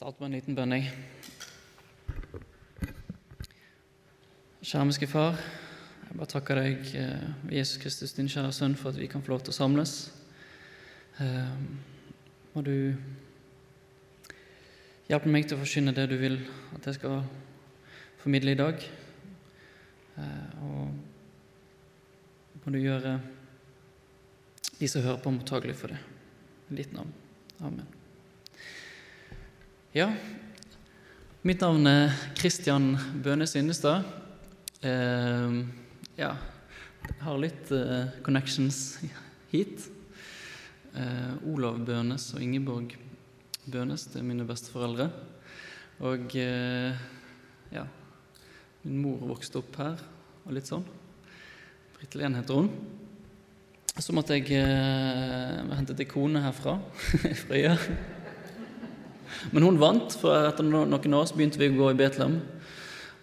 starte med en liten bønn. Skjermiske Far, jeg bare takker deg, eh, Jesus Kristus, din kjære sønn, for at vi kan få lov til å samles. Eh, må du hjelpe meg til å forsyne det du vil at jeg skal formidle i dag. Eh, og må du gjøre de som hører på, mottagelige for det. I ditt navn. Amen. Ja, mitt navn er Kristian Bøhne Synnestad. Eh, ja, jeg har litt eh, connections hit. Eh, Olav Bønes og Ingeborg Bønes, det er mine besteforeldre. Og eh, ja, min mor vokste opp her og litt sånn. Britt Len heter hun. Så måtte jeg eh, hente til kone herfra, Frøya. Men hun vant, for etter noen år så begynte vi å gå i Betlehem.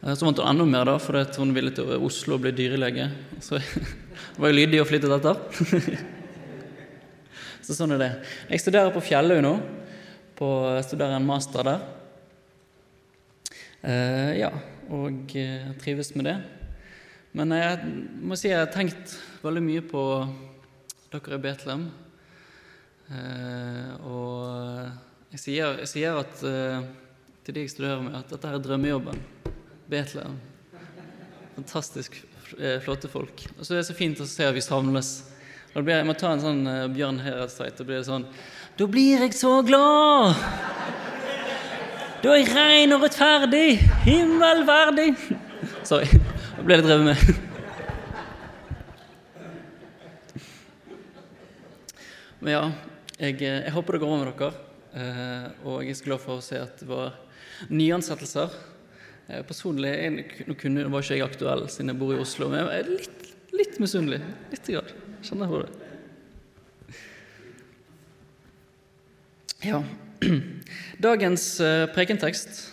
Eh, så vant hun enda mer, da, fordi hun ville til Oslo og bli dyrelege. Så var jo lydig og flyttet dette. Så sånn er det. Jeg studerer på Fjellhaug nå. På, studerer en master der. Uh, ja, og uh, trives med det. Men jeg må si jeg har tenkt veldig mye på dere i Betlehem. Uh, og jeg sier, jeg sier at, uh, til de jeg studerer med, at dette er drømmejobben. Betlehem. Fantastisk eh, flotte folk. Og så er det så fint å se at vi samles. Da blir, jeg må ta en sånn uh, Bjørn Heretstveit. Da blir det sånn Da blir jeg så glad! Da er jeg rein og rettferdig, himmelverdig. Sorry. Da ble det drevet med. Men ja, jeg, jeg, håper det går over med dere. Og jeg er så glad for å se at det var nyansettelser. personlig jeg, Nå kunne, var ikke jeg aktuell siden jeg bor i Oslo, men jeg er litt, litt misunnelig. Litt grad. Kjenner på det. Ja. Dagens prekentekst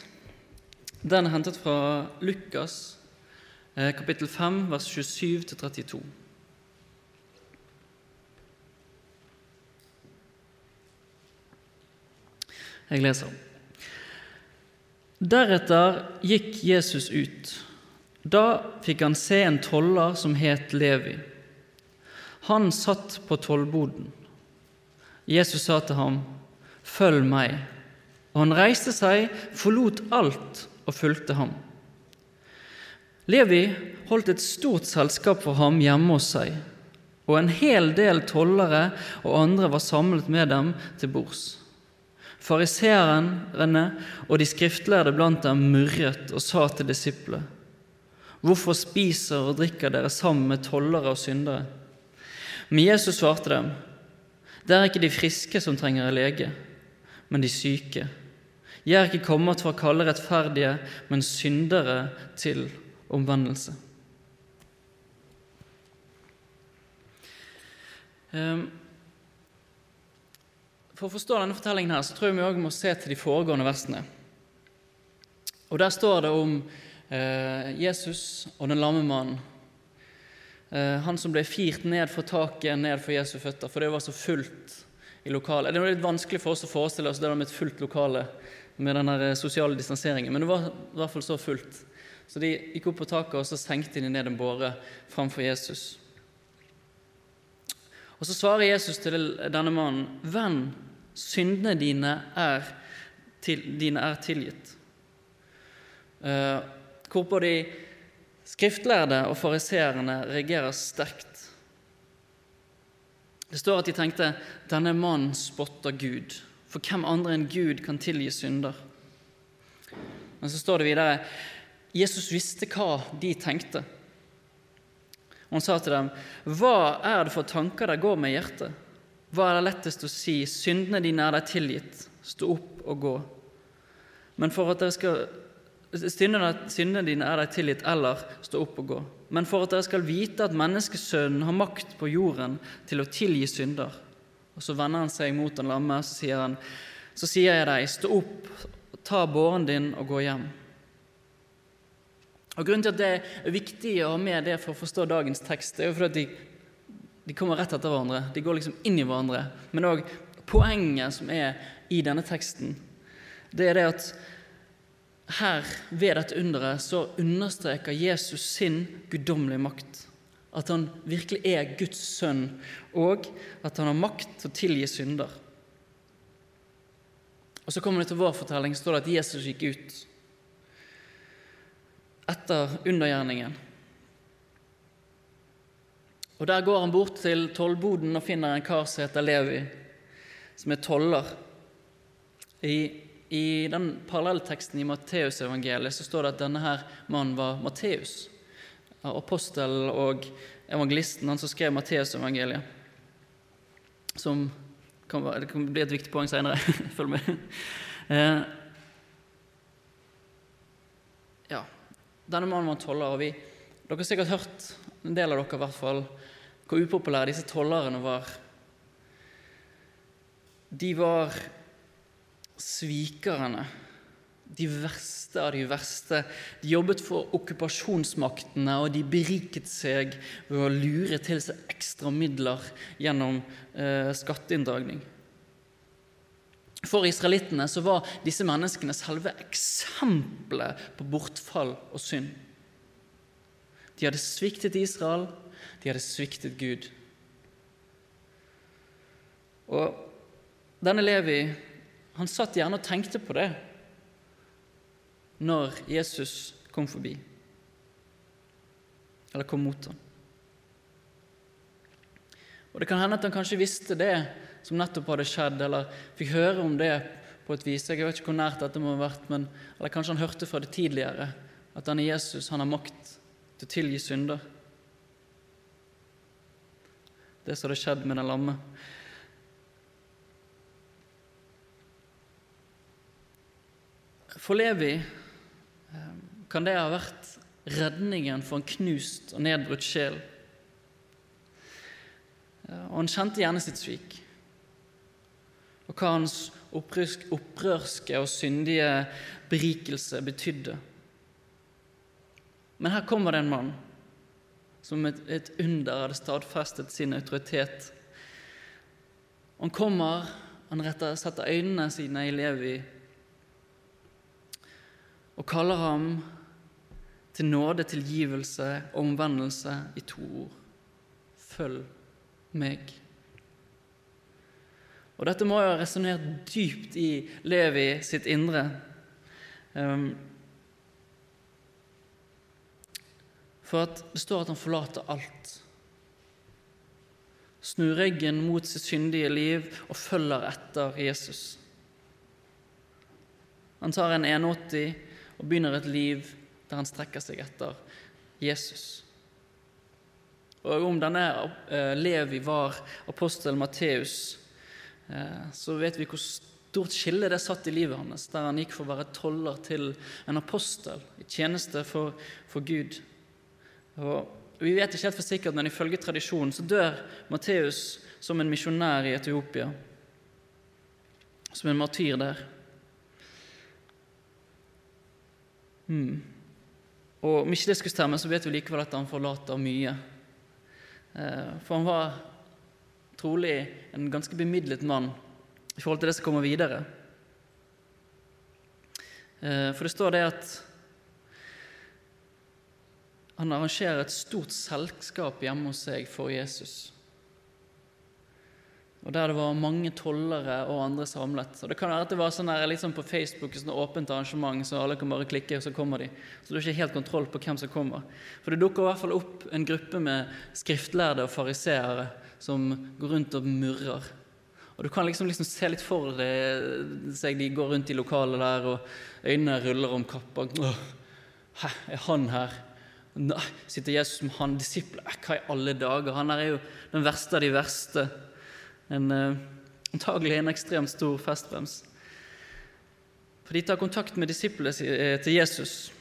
den er hentet fra Lukas kapittel 5, vers 27 til 32. Jeg leser. Deretter gikk Jesus ut. Da fikk han se en toller som het Levi. Han satt på tollboden. Jesus sa til ham, 'Følg meg.' Og han reiste seg, forlot alt og fulgte ham. Levi holdt et stort selskap for ham hjemme hos seg, og en hel del tollere og andre var samlet med dem til bords. Fariseerne og de skriftlærde blant dem murret og sa til disiplene.: Hvorfor spiser og drikker dere sammen med tollere og syndere? Men Jesus svarte dem, Det er ikke de friske som trenger en lege, men de syke. Jeg er ikke kommet for å kalle rettferdige, men syndere til omvendelse. Um, for å forstå denne fortellingen her, så tror jeg vi også må se til de foregående versene. Og Der står det om eh, Jesus og den lamme mannen. Eh, han som ble firt ned fra taket, ned for Jesu føtter, for det var så fullt i lokalet. Det var litt vanskelig for oss å forestille oss det med et fullt lokale med den sosiale distanseringen, men det var i hvert fall så fullt. Så de gikk opp på taket, og så senkte de ned en båre framfor Jesus. Og Så svarer Jesus til denne mannen, 'Venn, syndene dine er, til, dine er tilgitt.' Hvorpå de skriftlærde og fariseerne reagerer sterkt. Det står at de tenkte 'denne mannen spotter Gud', for hvem andre enn Gud kan tilgi synder? Men så står det videre Jesus visste hva de tenkte. Og han sa til dem, 'Hva er det for tanker der går med hjertet?' Hva er det lettest å si? 'Syndene dine er deg tilgitt. Stå opp og gå.' Men for at dere skal Syndene dine er deg tilgitt, eller stå opp og gå. Men for at dere skal vite at menneskesønnen har makt på jorden til å tilgi synder. Og Så vender han seg mot den lamme, så sier han, så sier jeg deg, stå opp, ta båren din og gå hjem. Og Grunnen til at det er viktig å ha med det for å forstå dagens tekst, det er jo fordi de, de kommer rett etter hverandre. De går liksom inn i hverandre. Men òg poenget som er i denne teksten, det er det at her, ved dette underet, så understreker Jesus sin guddommelige makt. At han virkelig er Guds sønn, og at han har makt til å tilgi synder. Og Så kommer det til vår fortelling, står det at Jesus gikk ut etter undergjerningen. Og Der går han bort til tollboden og finner en kar som heter Levi, som er toller. I, i den parallellteksten i Matteusevangeliet står det at denne her mannen var Matteus, apostel og evangelisten, han som skrev Matteusevangeliet. Som kan, det kan bli et viktig poeng seinere. Følg med. Eh, ja. Denne mannen var toller, og vi, dere har sikkert hørt, en del av dere i hvert fall, hvor upopulære disse tollerne var. De var svikerne. De verste av de verste. De jobbet for okkupasjonsmaktene, og de beriket seg ved å lure til seg ekstra midler gjennom eh, skatteinndragning. For israelittene så var disse menneskene selve eksempelet på bortfall og synd. De hadde sviktet Israel, de hadde sviktet Gud. Og denne Levi han satt gjerne og tenkte på det når Jesus kom forbi, eller kom mot ham. Og Det kan hende at han kanskje visste det som nettopp hadde skjedd, eller fikk høre om det på et vis. Jeg vet ikke hvor nært dette må ha vært, men, eller kanskje han hørte fra det tidligere, at denne Jesus han har makt til å tilgi synder. Det som hadde skjedd med den lamme. For Levi eh, kan det ha vært redningen for en knust og nedbrutt sjel. Og han kjente gjerne sitt svik og hva hans opprørske og syndige berikelse betydde. Men her kommer det en mann som et, et under hadde stadfestet sin autoritet. Han kommer, han retter, setter øynene sine i Levi og kaller ham til nåde, tilgivelse og omvendelse i to ord. Følg meg. Og dette må jo ha resonnert dypt i Levi sitt indre. Um, for det står at han forlater alt. Snur ryggen mot sitt syndige liv og følger etter Jesus. Han tar en 180 og begynner et liv der han strekker seg etter Jesus. Og Om denne eh, Levi var apostel Matteus, så vet vi hvor stort skille det satt i livet hans, der han gikk fra å være toller til en apostel i tjeneste for, for Gud. Og vi vet ikke helt for sikkert, men ifølge tradisjonen så dør Matteus som en misjonær i Etiopia, som en martyr der. Hmm. Og Om ikke det skulle stemme, så vet vi likevel at han forlater mye. Eh, for han var trolig en ganske bemidlet mann i forhold til det som kommer videre. Eh, for det står det at han arrangerer et stort selskap hjemme hos seg for Jesus. Og Der det var mange tollere og andre samlet. Og Det kan være at det var sånn her, liksom på Facebook sånn åpent arrangement, så alle kan bare klikke, og så kommer de. Så du har ikke helt kontroll på hvem som kommer. For det dukker i hvert fall opp en gruppe med skriftlærde og fariseere som går rundt og murrer. Og Du kan liksom, liksom se litt for seg de går rundt i lokalet der, og øynene ruller om kappa. Hæ, er han her? Nei, sitter Jesus med han disipler? Hva i alle dager? Han her er jo den verste av de verste. En, uh, antagelig en ekstremt stor festbrems. For de tar kontakt med disiplene eh, til Jesus.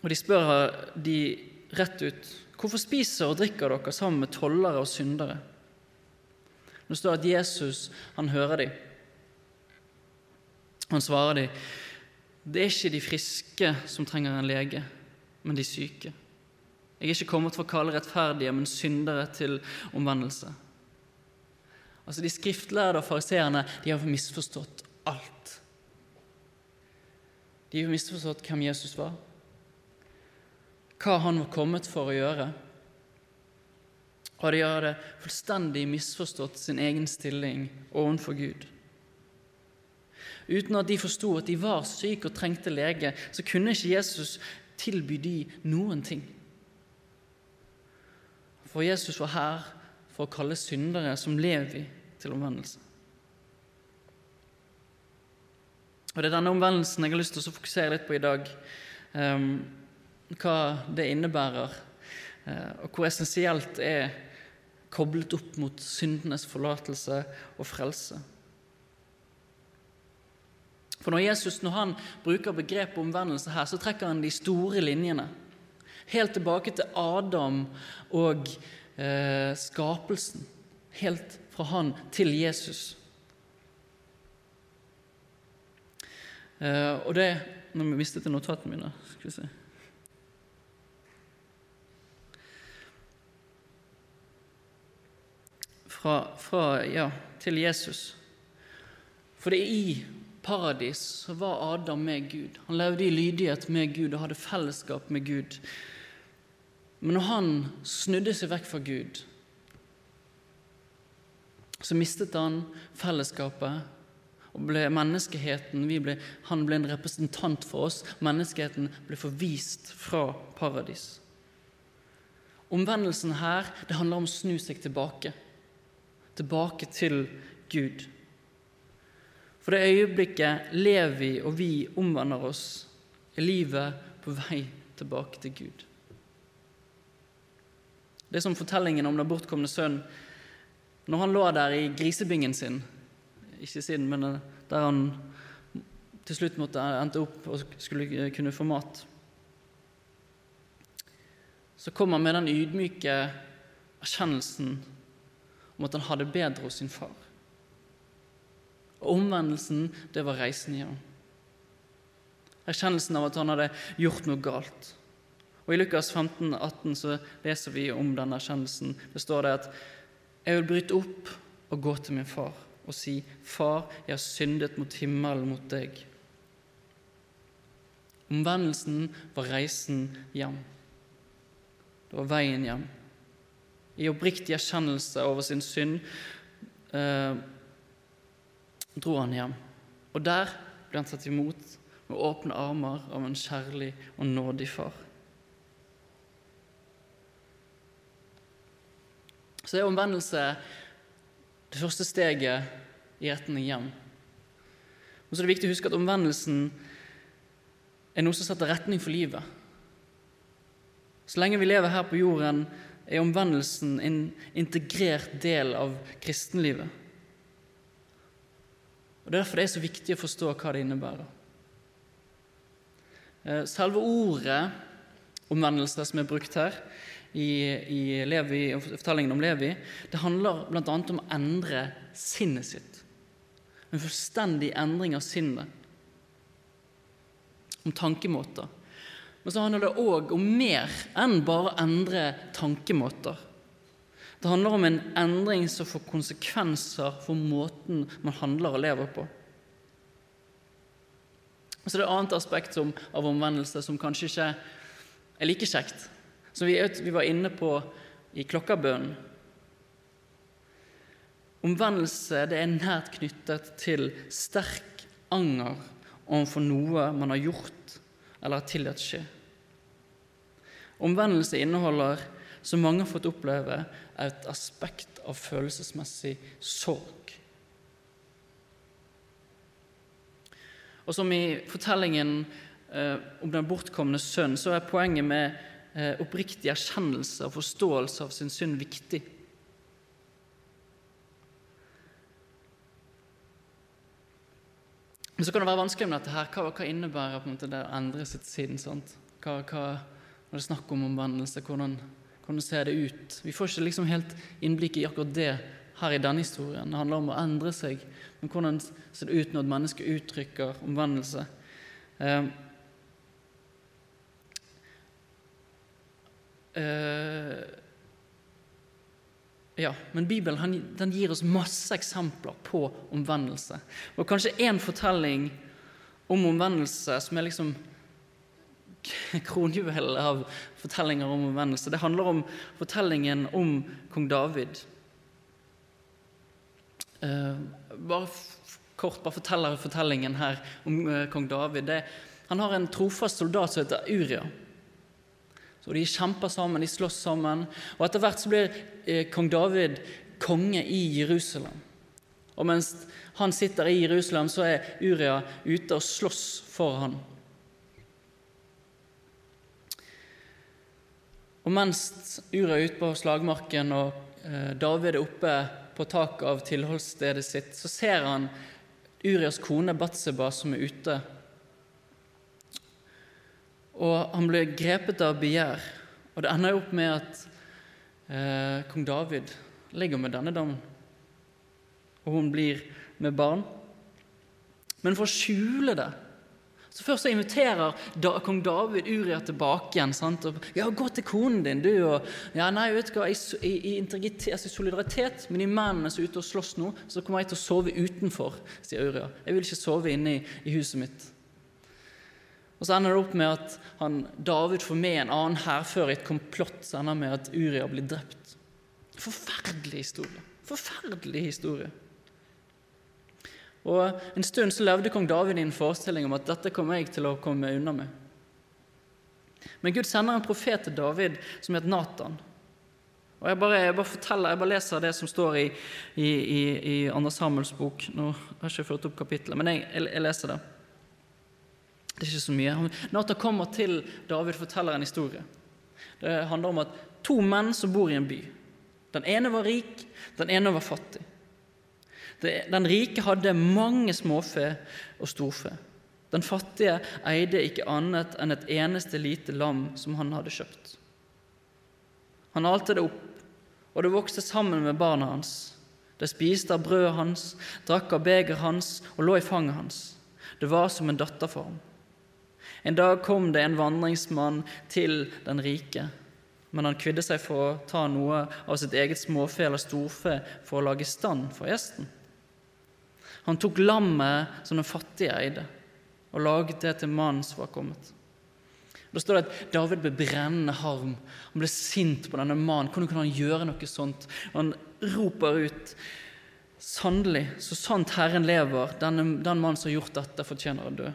Og de spør de rett ut Hvorfor spiser og drikker dere sammen med tollere og syndere? Det står at Jesus han hører dem. Han svarer dem, det er ikke de friske som trenger en lege, men de syke. Jeg er ikke kommet for å kalle rettferdige, men syndere til omvendelse. Altså De skriftlærde og fariseerne de har misforstått alt. De har misforstått hvem Jesus var, hva han var kommet for å gjøre. Og de hadde fullstendig misforstått sin egen stilling overfor Gud. Uten at de forsto at de var syke og trengte lege, så kunne ikke Jesus tilby de noen ting. For Jesus var her for å kalle syndere som Levi, til omvendelse. Og Det er denne omvendelsen jeg har lyst til å fokusere litt på i dag. Um, hva det innebærer, uh, og hvor essensielt er koblet opp mot syndenes forlatelse og frelse. For når Jesus når han bruker begrepet omvendelse her, så trekker han de store linjene. Helt tilbake til Adam og eh, skapelsen. Helt fra han til Jesus. Eh, og det Nå mistet jeg notatene mine. Skal vi se. Fra, fra ja, til Jesus. For det er i paradis så var Adam med Gud. Han levde i lydighet med Gud og hadde fellesskap med Gud. Men når han snudde seg vekk fra Gud, så mistet han fellesskapet og ble menneskeheten ble, Han ble en representant for oss. Menneskeheten ble forvist fra paradis. Omvendelsen her det handler om å snu seg tilbake. Tilbake til Gud. For det øyeblikket Levi og vi omvender oss, er livet på vei tilbake til Gud. Det er som fortellingen om den bortkomne sønnen. når han lå der i grisebingen sin Ikke sin, men der han til slutt måtte endte opp og skulle kunne få mat. Så kom han med den ydmyke erkjennelsen om at han hadde bedre hos sin far. Og omvendelsen, det var reisen hjem. Erkjennelsen av at han hadde gjort noe galt. Og I Lukas 15, 18 så leser vi om denne erkjennelsen. Det står det at jeg vil bryte opp og gå til min far og si, Far, jeg har syndet mot himmelen, mot deg. Omvendelsen var reisen hjem. Det var veien hjem. I oppriktig erkjennelse over sin synd eh, dro han hjem. Og der ble han tatt imot med åpne armer av en kjærlig og nådig far. Så er omvendelse det første steget i retning hjem. Og så er det viktig å huske at omvendelsen er noe som setter retning for livet. Så lenge vi lever her på jorden, er omvendelsen en integrert del av kristenlivet. Og Derfor er det så viktig å forstå hva det innebærer. Eh, selve ordet omvendelse som er brukt her i, i Levi, fortellingen om Levi, det handler bl.a. om å endre sinnet sitt. En fullstendig endring av sinnet. Om tankemåter. Men så handler det òg om mer enn bare å endre tankemåter. Det handler om en endring som får konsekvenser for måten man handler og lever på. Så det er et annet aspekt som, av omvendelse som kanskje ikke er like kjekt. Som vi, vi var inne på i klokkebønnen. Omvendelse det er nært knyttet til sterk anger overfor noe man har gjort eller har tillatt skje. Omvendelse inneholder som mange har fått oppleve, et aspekt av følelsesmessig sorg. Og som i fortellingen eh, om den bortkomne sønn, så er poenget med eh, oppriktig erkjennelse og forståelse av sin synd viktig. Men så kan det være vanskelig med dette her. Hva, hva innebærer på en måte det å endre sitt sinn? Sant? Hva, hva, når det er snakk om omvendelse, hvordan hvordan ser det ut? Vi får ikke liksom helt innblikk i akkurat det her i denne historien. Det handler om å endre seg. Men hvordan ser det ut når et menneske uttrykker omvendelse? Eh, eh, Ja, men Bibelen den gir oss masse eksempler på omvendelse. Og kanskje én fortelling om omvendelse som er liksom kronjuvelen av fortellinger om omvendelse. Det handler om fortellingen om kong David. Uh, bare kort bare forteller fortellingen her om uh, kong David. Det, han har en trofast soldat som heter Uria. Så De kjemper sammen, de slåss sammen. Og Etter hvert så blir uh, kong David konge i Jerusalem. Og mens han sitter i Jerusalem, så er Uria ute og slåss for han. Og mens Uria er ute på slagmarken og David er oppe på taket av tilholdsstedet sitt, så ser han Urias kone Batseba som er ute. Og han ble grepet av begjær, og det ender opp med at eh, kong David ligger med denne damen, og hun blir med barn. Men for å skjule det så Først så inviterer da, kong David Uria tilbake igjen. Sant? Og, ja, 'Gå til konen din, du.' Og, ja, nei, vet du hva, i, i, i altså, solidaritet med de mennene som er ute og slåss nå, så kommer jeg til å sove utenfor, sier Uria. Jeg vil ikke sove inne i, i huset mitt. Og Så ender det opp med at han, David får med en annen hærfører i et komplott som ender med at Uria blir drept. Forferdelig historie. Forferdelig historie. Og En stund så levde kong David i en forestilling om at dette kommer jeg til å komme unna med. Men Gud sender en profet til David som het Natan. Og Jeg bare, jeg bare forteller, jeg bare leser det som står i, i, i, i Anders Hamels bok. Nå har jeg ikke ført opp kapitlet, men jeg, jeg, jeg, leser det. Det er ikke så mye. Natan kommer til David forteller en historie. Det handler om at to menn som bor i en by. Den ene var rik, den ene var fattig. Den rike hadde mange småfe og storfe. Den fattige eide ikke annet enn et eneste lite lam som han hadde kjøpt. Han alte det opp, og det vokste sammen med barna hans. Det spiste av brødet hans, drakk av begeret hans og lå i fanget hans. Det var som en datter for ham. En dag kom det en vandringsmann til den rike, men han kvidde seg for å ta noe av sitt eget småfe eller storfe for å lage stand for gjesten. Han tok lammet som den fattige eide, og laget det til mannen som var kommet. Da står det at David ble brennende harm. Han ble sint på denne mannen. Hvordan kunne han gjøre noe sånt? Han roper ut Sannelig, så sant Herren lever, denne, den mannen som har gjort dette, fortjener å dø.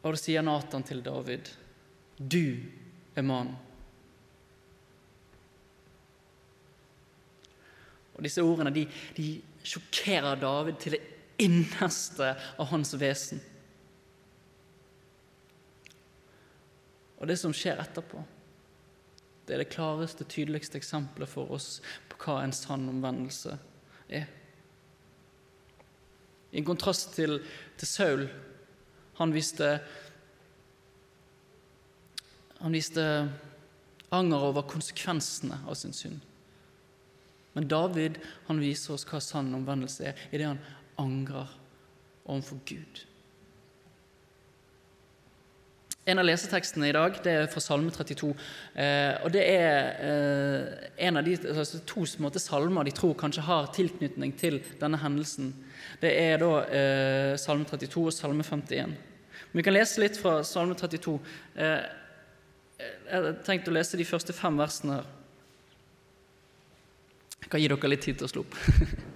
Og da sier Nathan til David, du er mannen. Og Disse ordene de, de sjokkerer David til det innerste av hans vesen. Og det som skjer etterpå, det er det klareste, tydeligste eksempelet for oss på hva en sann omvendelse er. I kontrast til, til Saul. Han viste Han viste anger over konsekvensene av sin synd. Men David han viser oss hva sann omvendelse er idet han angrer overfor Gud. En av lesetekstene i dag det er fra Salme 32. Eh, og Det er eh, en av de altså, to måte, salmer de tror kanskje har tilknytning til denne hendelsen. Det er da eh, Salme 32 og Salme 51. Vi kan lese litt fra Salme 32. Eh, jeg har tenkt å lese de første fem versene her. Jeg kan gi dere litt tid til å slå opp.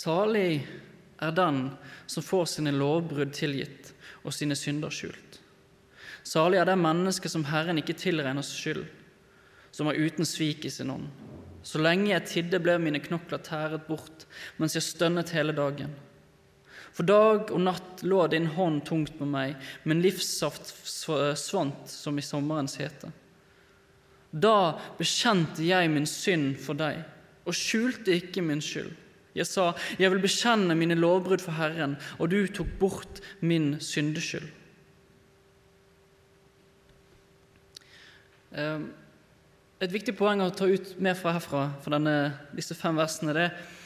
Salig er den som får sine lovbrudd tilgitt og sine synder skjult. Salig er det mennesket som Herren ikke tilregner skyld som er uten svik i sin ånd. Så lenge jeg tidde, ble mine knokler tæret bort, mens jeg stønnet hele dagen. For dag og natt lå din hånd tungt på meg, min livssaft svant som i sommerens hete. Da bekjente jeg min synd for deg og skjulte ikke min skyld. Jeg sa, jeg vil bekjenne mine lovbrudd for Herren, og du tok bort min syndeskyld. Eh, et viktig poeng å ta ut med fra herfra, fra denne, disse fem versene, det er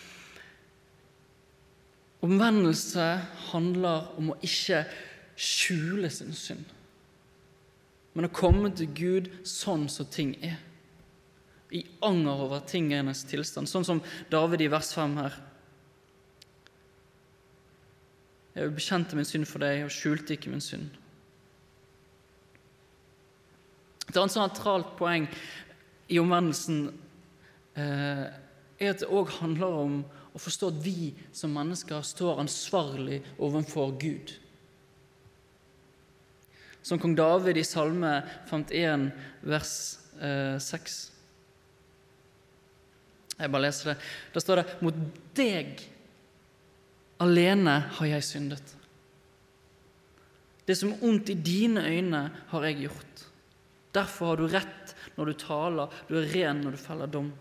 Omvendelse handler om å ikke skjule sin synd, men å komme til Gud sånn som ting er. I anger over tingenes tilstand, sånn som David i vers 5 her. Jeg bekjente min synd for deg og skjulte ikke min synd. Et annet sentralt poeng i omvendelsen eh, er at det òg handler om å forstå at vi som mennesker står ansvarlig overfor Gud. Som kong David i Salme 51, vers eh, 6. Jeg bare leser det. Da står det Mot deg alene har jeg syndet. Det som er ondt i dine øyne, har jeg gjort. Derfor har du rett når du taler, du er ren når du feller dom.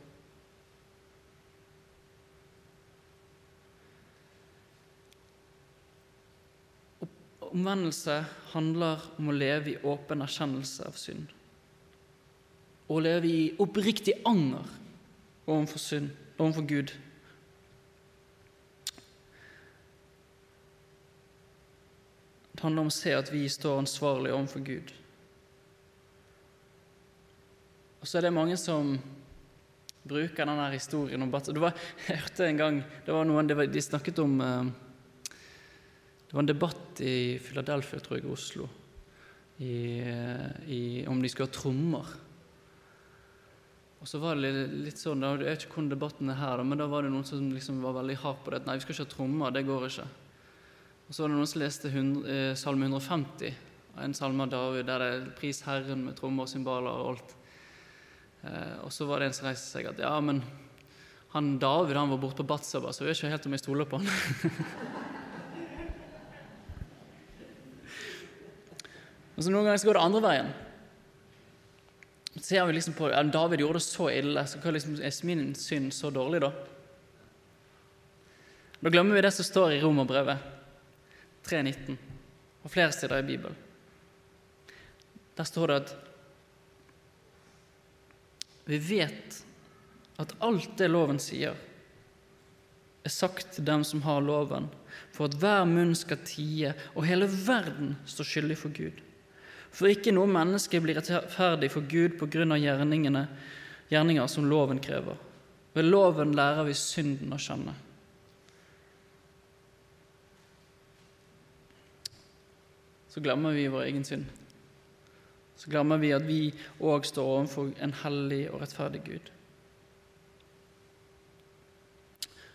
Omvendelse handler om å leve i åpen erkjennelse av synd. Å leve i oppriktig anger overfor synd, overfor Gud. Det handler om å se at vi står ansvarlig overfor Gud. Og så er det mange som bruker denne historien om det var, Jeg hørte en gang det var noen, De snakket om eh, Det var en debatt i Philadelphia, tror jeg, Oslo, i, i, om de skulle ha trommer. Og så var det litt sånn, Jeg vet ikke hvordan debatten er her, men da var det noen som liksom var veldig hard på det. Nei, vi skal ikke ha trommer, det går ikke. Og så var det noen som leste 100, eh, Salme 150, en salme av David, der det er 'Pris Herren' med trommer og cymbaler og alt. Eh, og så var det en som reiste seg at ja, men han David han var borte på Batsaba, så jeg vet ikke helt om jeg stoler på han. og så Noen ganger så går det andre veien. Ser vi liksom på ja, David gjorde det så ille, så hva liksom, er min synd så dårlig, da? Da glemmer vi det som står i Romerbrevet 3.19 og flere steder i Bibelen. Der står det at vi vet at alt det loven sier, er sagt til dem som har loven, for at hver munn skal tie og hele verden står skyldig for Gud. For ikke noe menneske blir rettferdig for Gud på grunn av gjerninger som loven krever. Ved loven lærer vi synden å kjenne. Så glemmer vi vår egen synd så glemmer vi at vi òg står overfor en hellig og rettferdig Gud.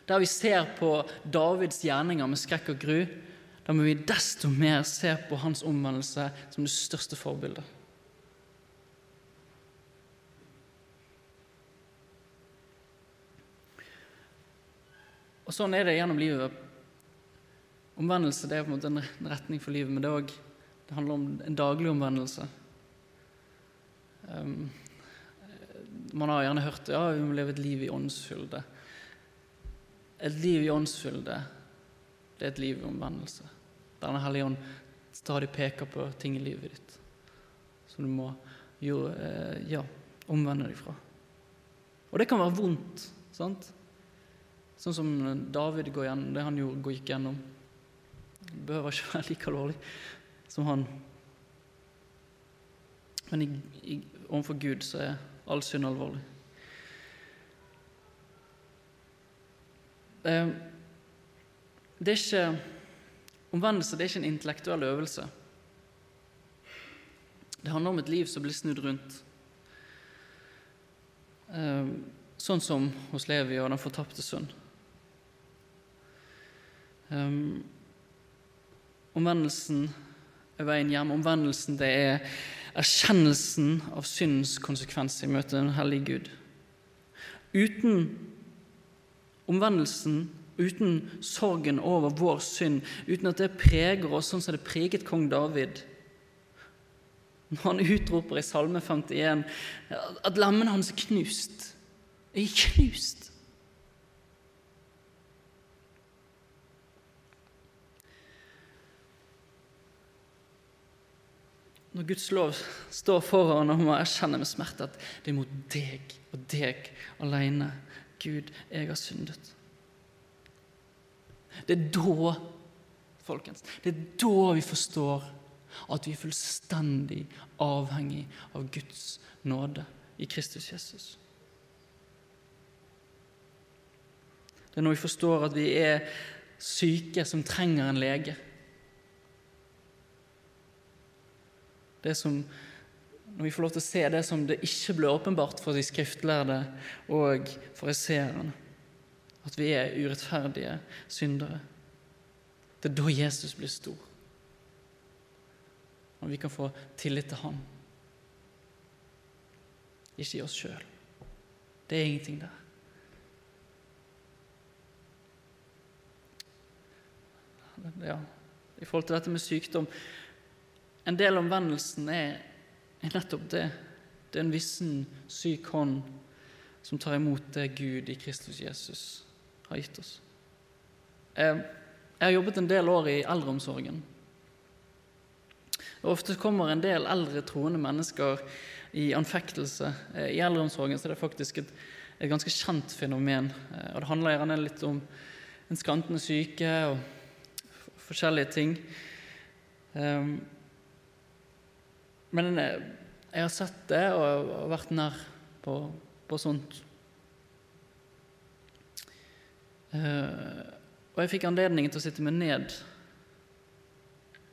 Der vi ser på Davids gjerninger med skrekk og gru, da må vi desto mer se på hans omvendelse som det største forbildet. Og Sånn er det gjennom livet. Omvendelse det er på en måte en retning for livet, men det, også, det handler om en daglig omvendelse. Um, man har gjerne hørt ja, vi må leve et liv i åndsfylde. Et liv i åndsfylde, det er et liv i omvendelse. Der Den hellige ånd stadig peker på ting i livet ditt som du må jo, eh, ja, omvende deg fra. Og det kan være vondt, sant? Sånn som David går gjennom, det han jo gikk gjennom. Det behøver ikke være like alvorlig som han. Men i, i, overfor Gud så er all synd alvorlig. Eh, det er ikke Omvendelse det er ikke en intellektuell øvelse. Det handler om et liv som blir snudd rundt. Eh, sånn som hos Levi og den fortapte sønn. Um, omvendelsen er veien hjem. Omvendelsen det er erkjennelsen av syndens konsekvens i møte med en hellig Gud. Uten omvendelsen, uten sorgen over vår synd, uten at det preger oss sånn som det preget kong David Når han utroper i Salme 51 at lemmene hans er knust. Er knust. når Guds lov står foran og må erkjenne med smerte at det er mot deg og deg alene Gud, jeg har syndet. Det er da, folkens, det er da vi forstår at vi er fullstendig avhengig av Guds nåde i Kristus Jesus. Det er når vi forstår at vi er syke som trenger en lege. Det som, når vi får lov til å se det som det ikke ble åpenbart for de skriftlærde og fariseerne, at vi er urettferdige syndere. Det er da Jesus blir stor. og vi kan få tillit til Han. Ikke i oss sjøl. Det er ingenting der. Ja, I forhold til dette med sykdom En del av omvendelsen er, er nettopp det. Det er en vissen syk hånd som tar imot det Gud i Kristus Jesus har gitt oss. Jeg, har jobbet en del år i eldreomsorgen. Og ofte kommer en del eldre troende mennesker i anfektelse. Eh, I eldreomsorgen er det faktisk et, et ganske kjent fenomen. Eh, og Det handler gjerne litt om en skrantende syke og forskjellige ting. Um, men eh, jeg har sett det og vært nær på, på sånt. Uh, og jeg fikk anledning til å sitte meg ned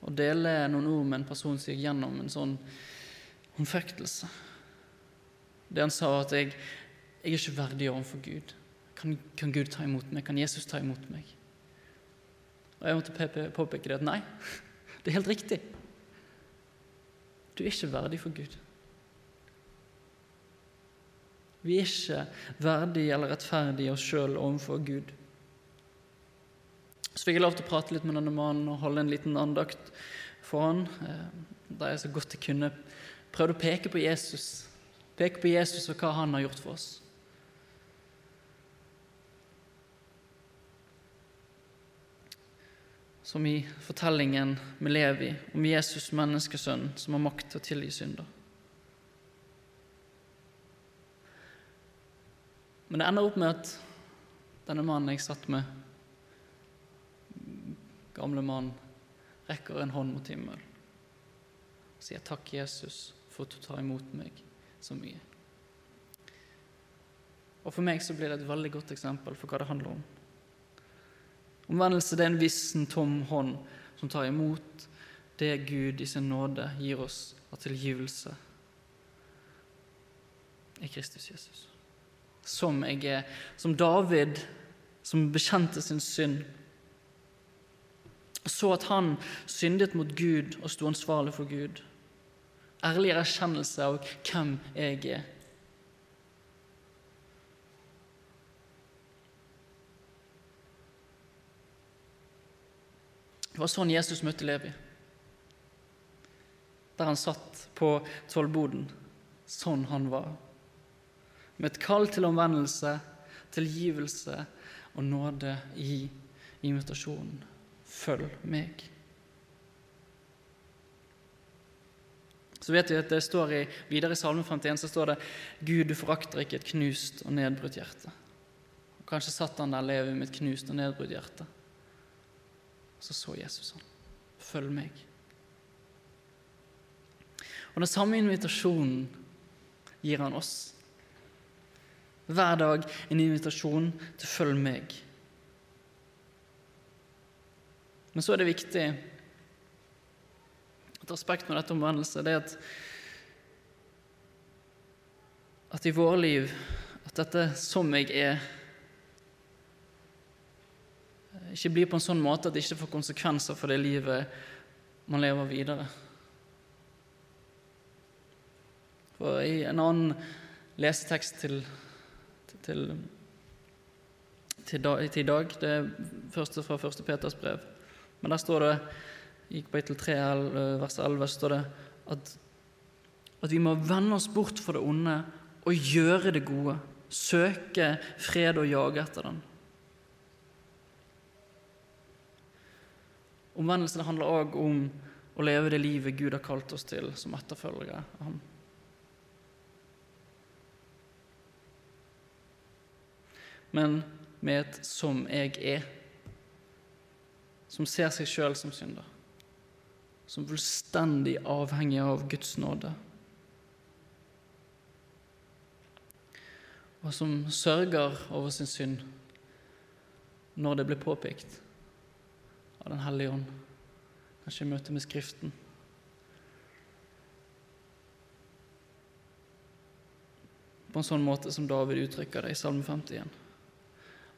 og dele noen ord med en person som gikk gjennom en sånn håndfektelse. Det han sa, at jeg, jeg er ikke verdig overfor Gud. Kan, kan, Gud ta imot meg? Kan Jesus ta imot meg? Og jeg måtte påpeke det at nei, det er helt riktig. Du er ikke verdig for Gud. Vi er ikke verdige eller rettferdige oss sjøl overfor Gud. Så fikk jeg lov til å prate litt med denne mannen og holde en liten andakt for han, eh, der jeg så godt jeg kunne prøvde å peke på Jesus. Peke på Jesus og hva han har gjort for oss. som i fortellingen med Levi om Jesus menneskesønn som har makt til å tilgi synder. Men det ender opp med at denne mannen jeg satt med, gamle mann, rekker en hånd mot himmelen og sier takk, Jesus, for at du tar imot meg så mye. Og For meg så blir det et veldig godt eksempel for hva det handler om. Omvendelse det er en vissen, tom hånd som tar imot det Gud i sin nåde gir oss av tilgivelse i Kristus Jesus. Som jeg er. Som David, som bekjente sin synd. Så at han syndet mot Gud og sto ansvarlig for Gud. Ærlig erkjennelse av hvem jeg er. Det var sånn Jesus møtte Levi. Der han satt på tollboden. Sånn han var. Med et kall til omvendelse, tilgivelse og nåde i invitasjonen. Følg meg. Så vet vi at det står i, Videre i Salme 51 så står det Gud, du forakter ikke et knust og nedbrutt hjerte. Og kanskje satt han der leve med et knust og nedbrutt hjerte. Så så Jesus han. Følg meg. Og Den samme invitasjonen gir han oss. Hver dag en invitasjon til 'følg meg'. Men så er det viktig et aspekt med dette omvendelse det er at, at i våre liv at dette som jeg er ikke blir på en sånn måte at det ikke får konsekvenser for det livet man lever videre. For I en annen lesetekst til, til, til, til i dag, det er første fra 1. Peters brev, men der står det i kapittel 3, vers 11, står det at, at vi må vende oss bort fra det onde og gjøre det gode. Søke fred og jage etter den. Omvendelsen handler òg om å leve det livet Gud har kalt oss til som etterfølgere av ham. Men med et 'som jeg er', som ser seg sjøl som synder, som fullstendig avhengig av Guds nåde. Og som sørger over sin synd når det blir påpekt av Den hellige ånd, kanskje i møte med Skriften. På en sånn måte som David uttrykker det i Salme 51.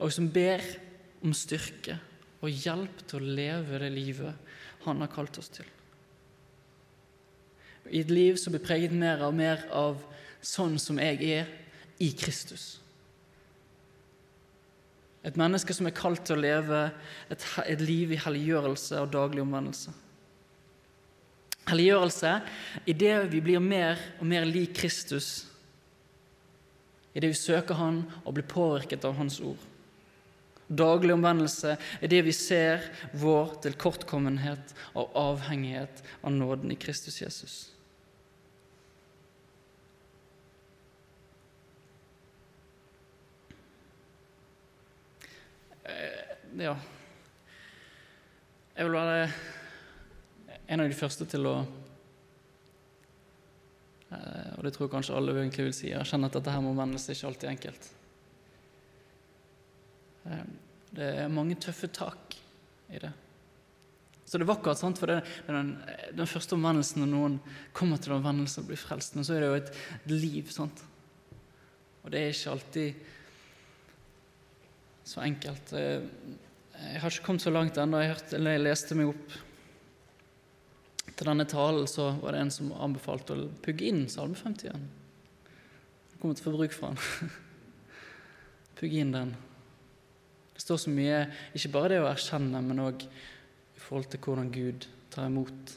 Og som ber om styrke og hjelp til å leve det livet han har kalt oss til. I et liv som blir preget mer og mer av sånn som jeg er i Kristus. Et menneske som er kalt til å leve et, et liv i helliggjørelse og daglig omvendelse. Helliggjørelse i det vi blir mer og mer lik Kristus, i det vi søker Han og blir påvirket av Hans ord. Daglig omvendelse er det vi ser vår tilkortkommenhet og avhengighet av nåden i Kristus Jesus. ja Jeg vil være en av de første til å eh, Og det tror jeg kanskje alle egentlig vil si. Erkjenne at dette her med omvendelse ikke alltid er enkelt. Eh, det er mange tøffe tak i det. Så det er vakkert, sant? for det er den, den første omvendelsen når noen kommer til omvendelse og blir frelst, men så er det jo et liv. sant? Og det er ikke alltid så enkelt. Eh, jeg har ikke kommet så langt ennå. Jeg, jeg leste meg opp til denne talen, så var det en som anbefalte å pugge inn Salme 50 igjen. Jeg kommer til å få bruk for den. pugge inn den. Det står så mye, ikke bare det å erkjenne, men òg i forhold til hvordan Gud tar imot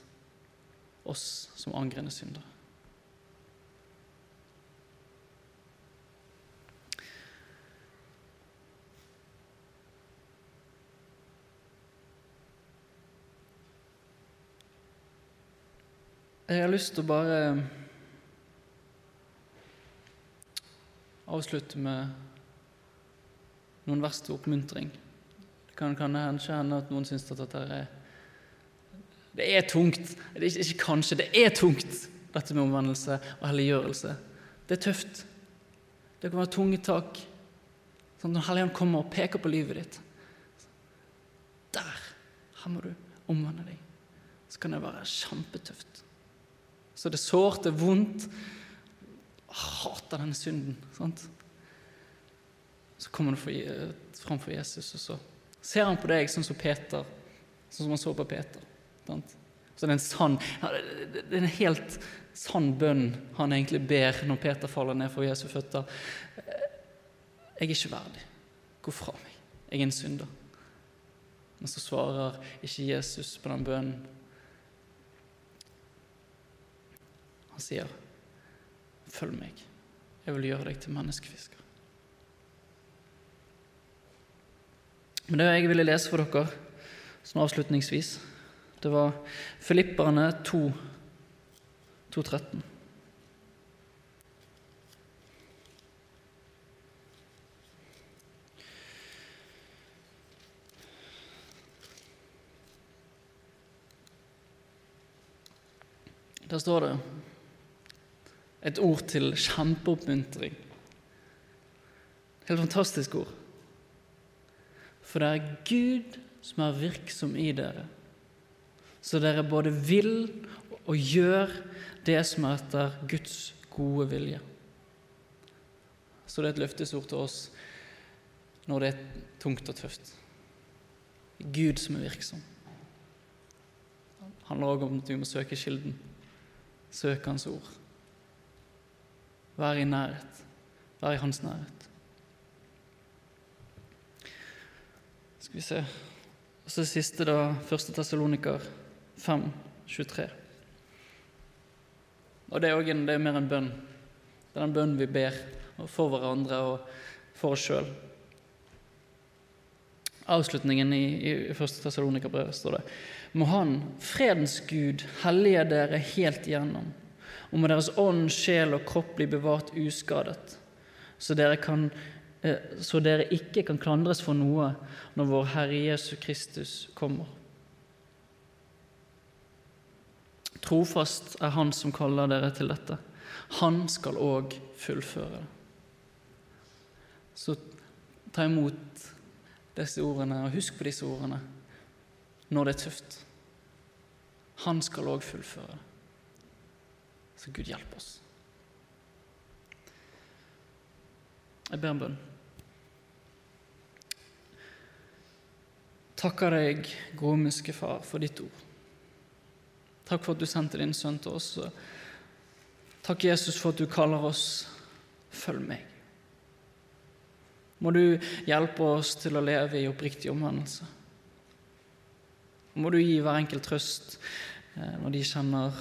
oss som angrende syndere. Jeg har lyst til å bare avslutte med noen vers til oppmuntring. Det kan kanskje hende at noen syns at dette er Det er tungt. Det er ikke, kanskje, det er tungt, dette med omvendelse og helliggjørelse. Det er tøft. Det kan være tunge tak. Sånn når Helligånden kommer og peker på livet ditt Der! Her må du omvende deg. Så kan det være kjempetøft. Så det er sårt, det er vondt. Jeg hater denne synden. Sant? Så kommer du fram for Jesus, og så ser han på deg sånn som Peter, sånn som han så på Peter. Så det er sann Det er en helt sann bønn han egentlig ber når Peter faller ned for Jesu føtter. Jeg er ikke verdig. Gå fra meg. Jeg er en synder. Men så svarer ikke Jesus på den bønnen. Han sier, 'Følg meg. Jeg vil gjøre deg til menneskefisker'. Men det jeg ville lese for dere sånn avslutningsvis, det var Filipperne 2, 2.13. Der står det et ord til kjempeoppmuntring. Helt fantastisk ord. For det er Gud som er virksom i dere, så dere både vil og gjør det som er etter Guds gode vilje. Så det er et løftesord til oss når det er tungt og tøft. Gud som er virksom. Det handler òg om at vi må søke kilden. Søke Hans ord. Være i nærhet. Være i hans nærhet. Skal vi se Og så siste, da. Første Tessaloniker 5, 23. Og det er, en, det er mer en bønn. Det er den bønnen vi ber for hverandre og for oss sjøl. Avslutningen i, i første Tessalonikerbrev står det må Han, fredens Gud, hellige dere helt igjennom, og må deres ånd, sjel og kropp bli bevart uskadet, så dere, kan, så dere ikke kan klandres for noe når vår Herre Jesu Kristus kommer. Trofast er Han som kaller dere til dette. Han skal òg fullføre det. Så ta imot disse ordene, og husk på disse ordene når det er tøft. Han skal òg fullføre. Så Gud hjelpe oss. Jeg ber en bønn. Takker deg, gromiske Far, for ditt ord. Takk for at du sendte din sønn til oss. Takk, Jesus, for at du kaller oss 'følg meg'. Må du hjelpe oss til å leve i oppriktig omvendelse. Må du gi hver enkelt trøst eh, når de kjenner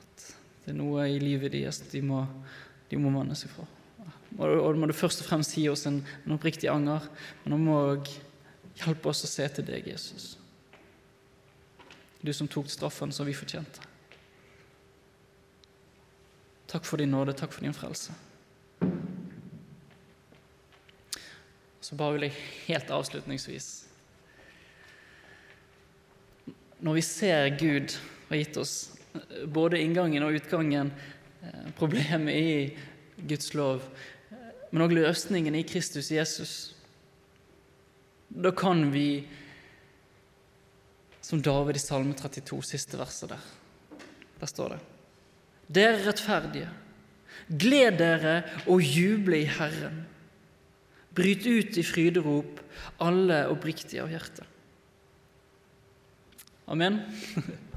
at det er noe i livet deres de må, de må vende seg fra. Og må du først og fremst gi oss en, en oppriktig anger, men må òg hjelpe oss å se til deg, Jesus. Du som tok straffen som vi fortjente. Takk for din nåde, takk for din frelse. Så bare vil jeg helt avslutningsvis Når vi ser Gud har gitt oss både inngangen og utgangen, eh, problemet i Guds lov, men òg løsningen i Kristus Jesus, da kan vi, som David i Salme 32, siste verset der, der står det Dere rettferdige, gled dere og juble i Herren. Bryt ut i fryderop, alle oppriktige av hjerte. Amen.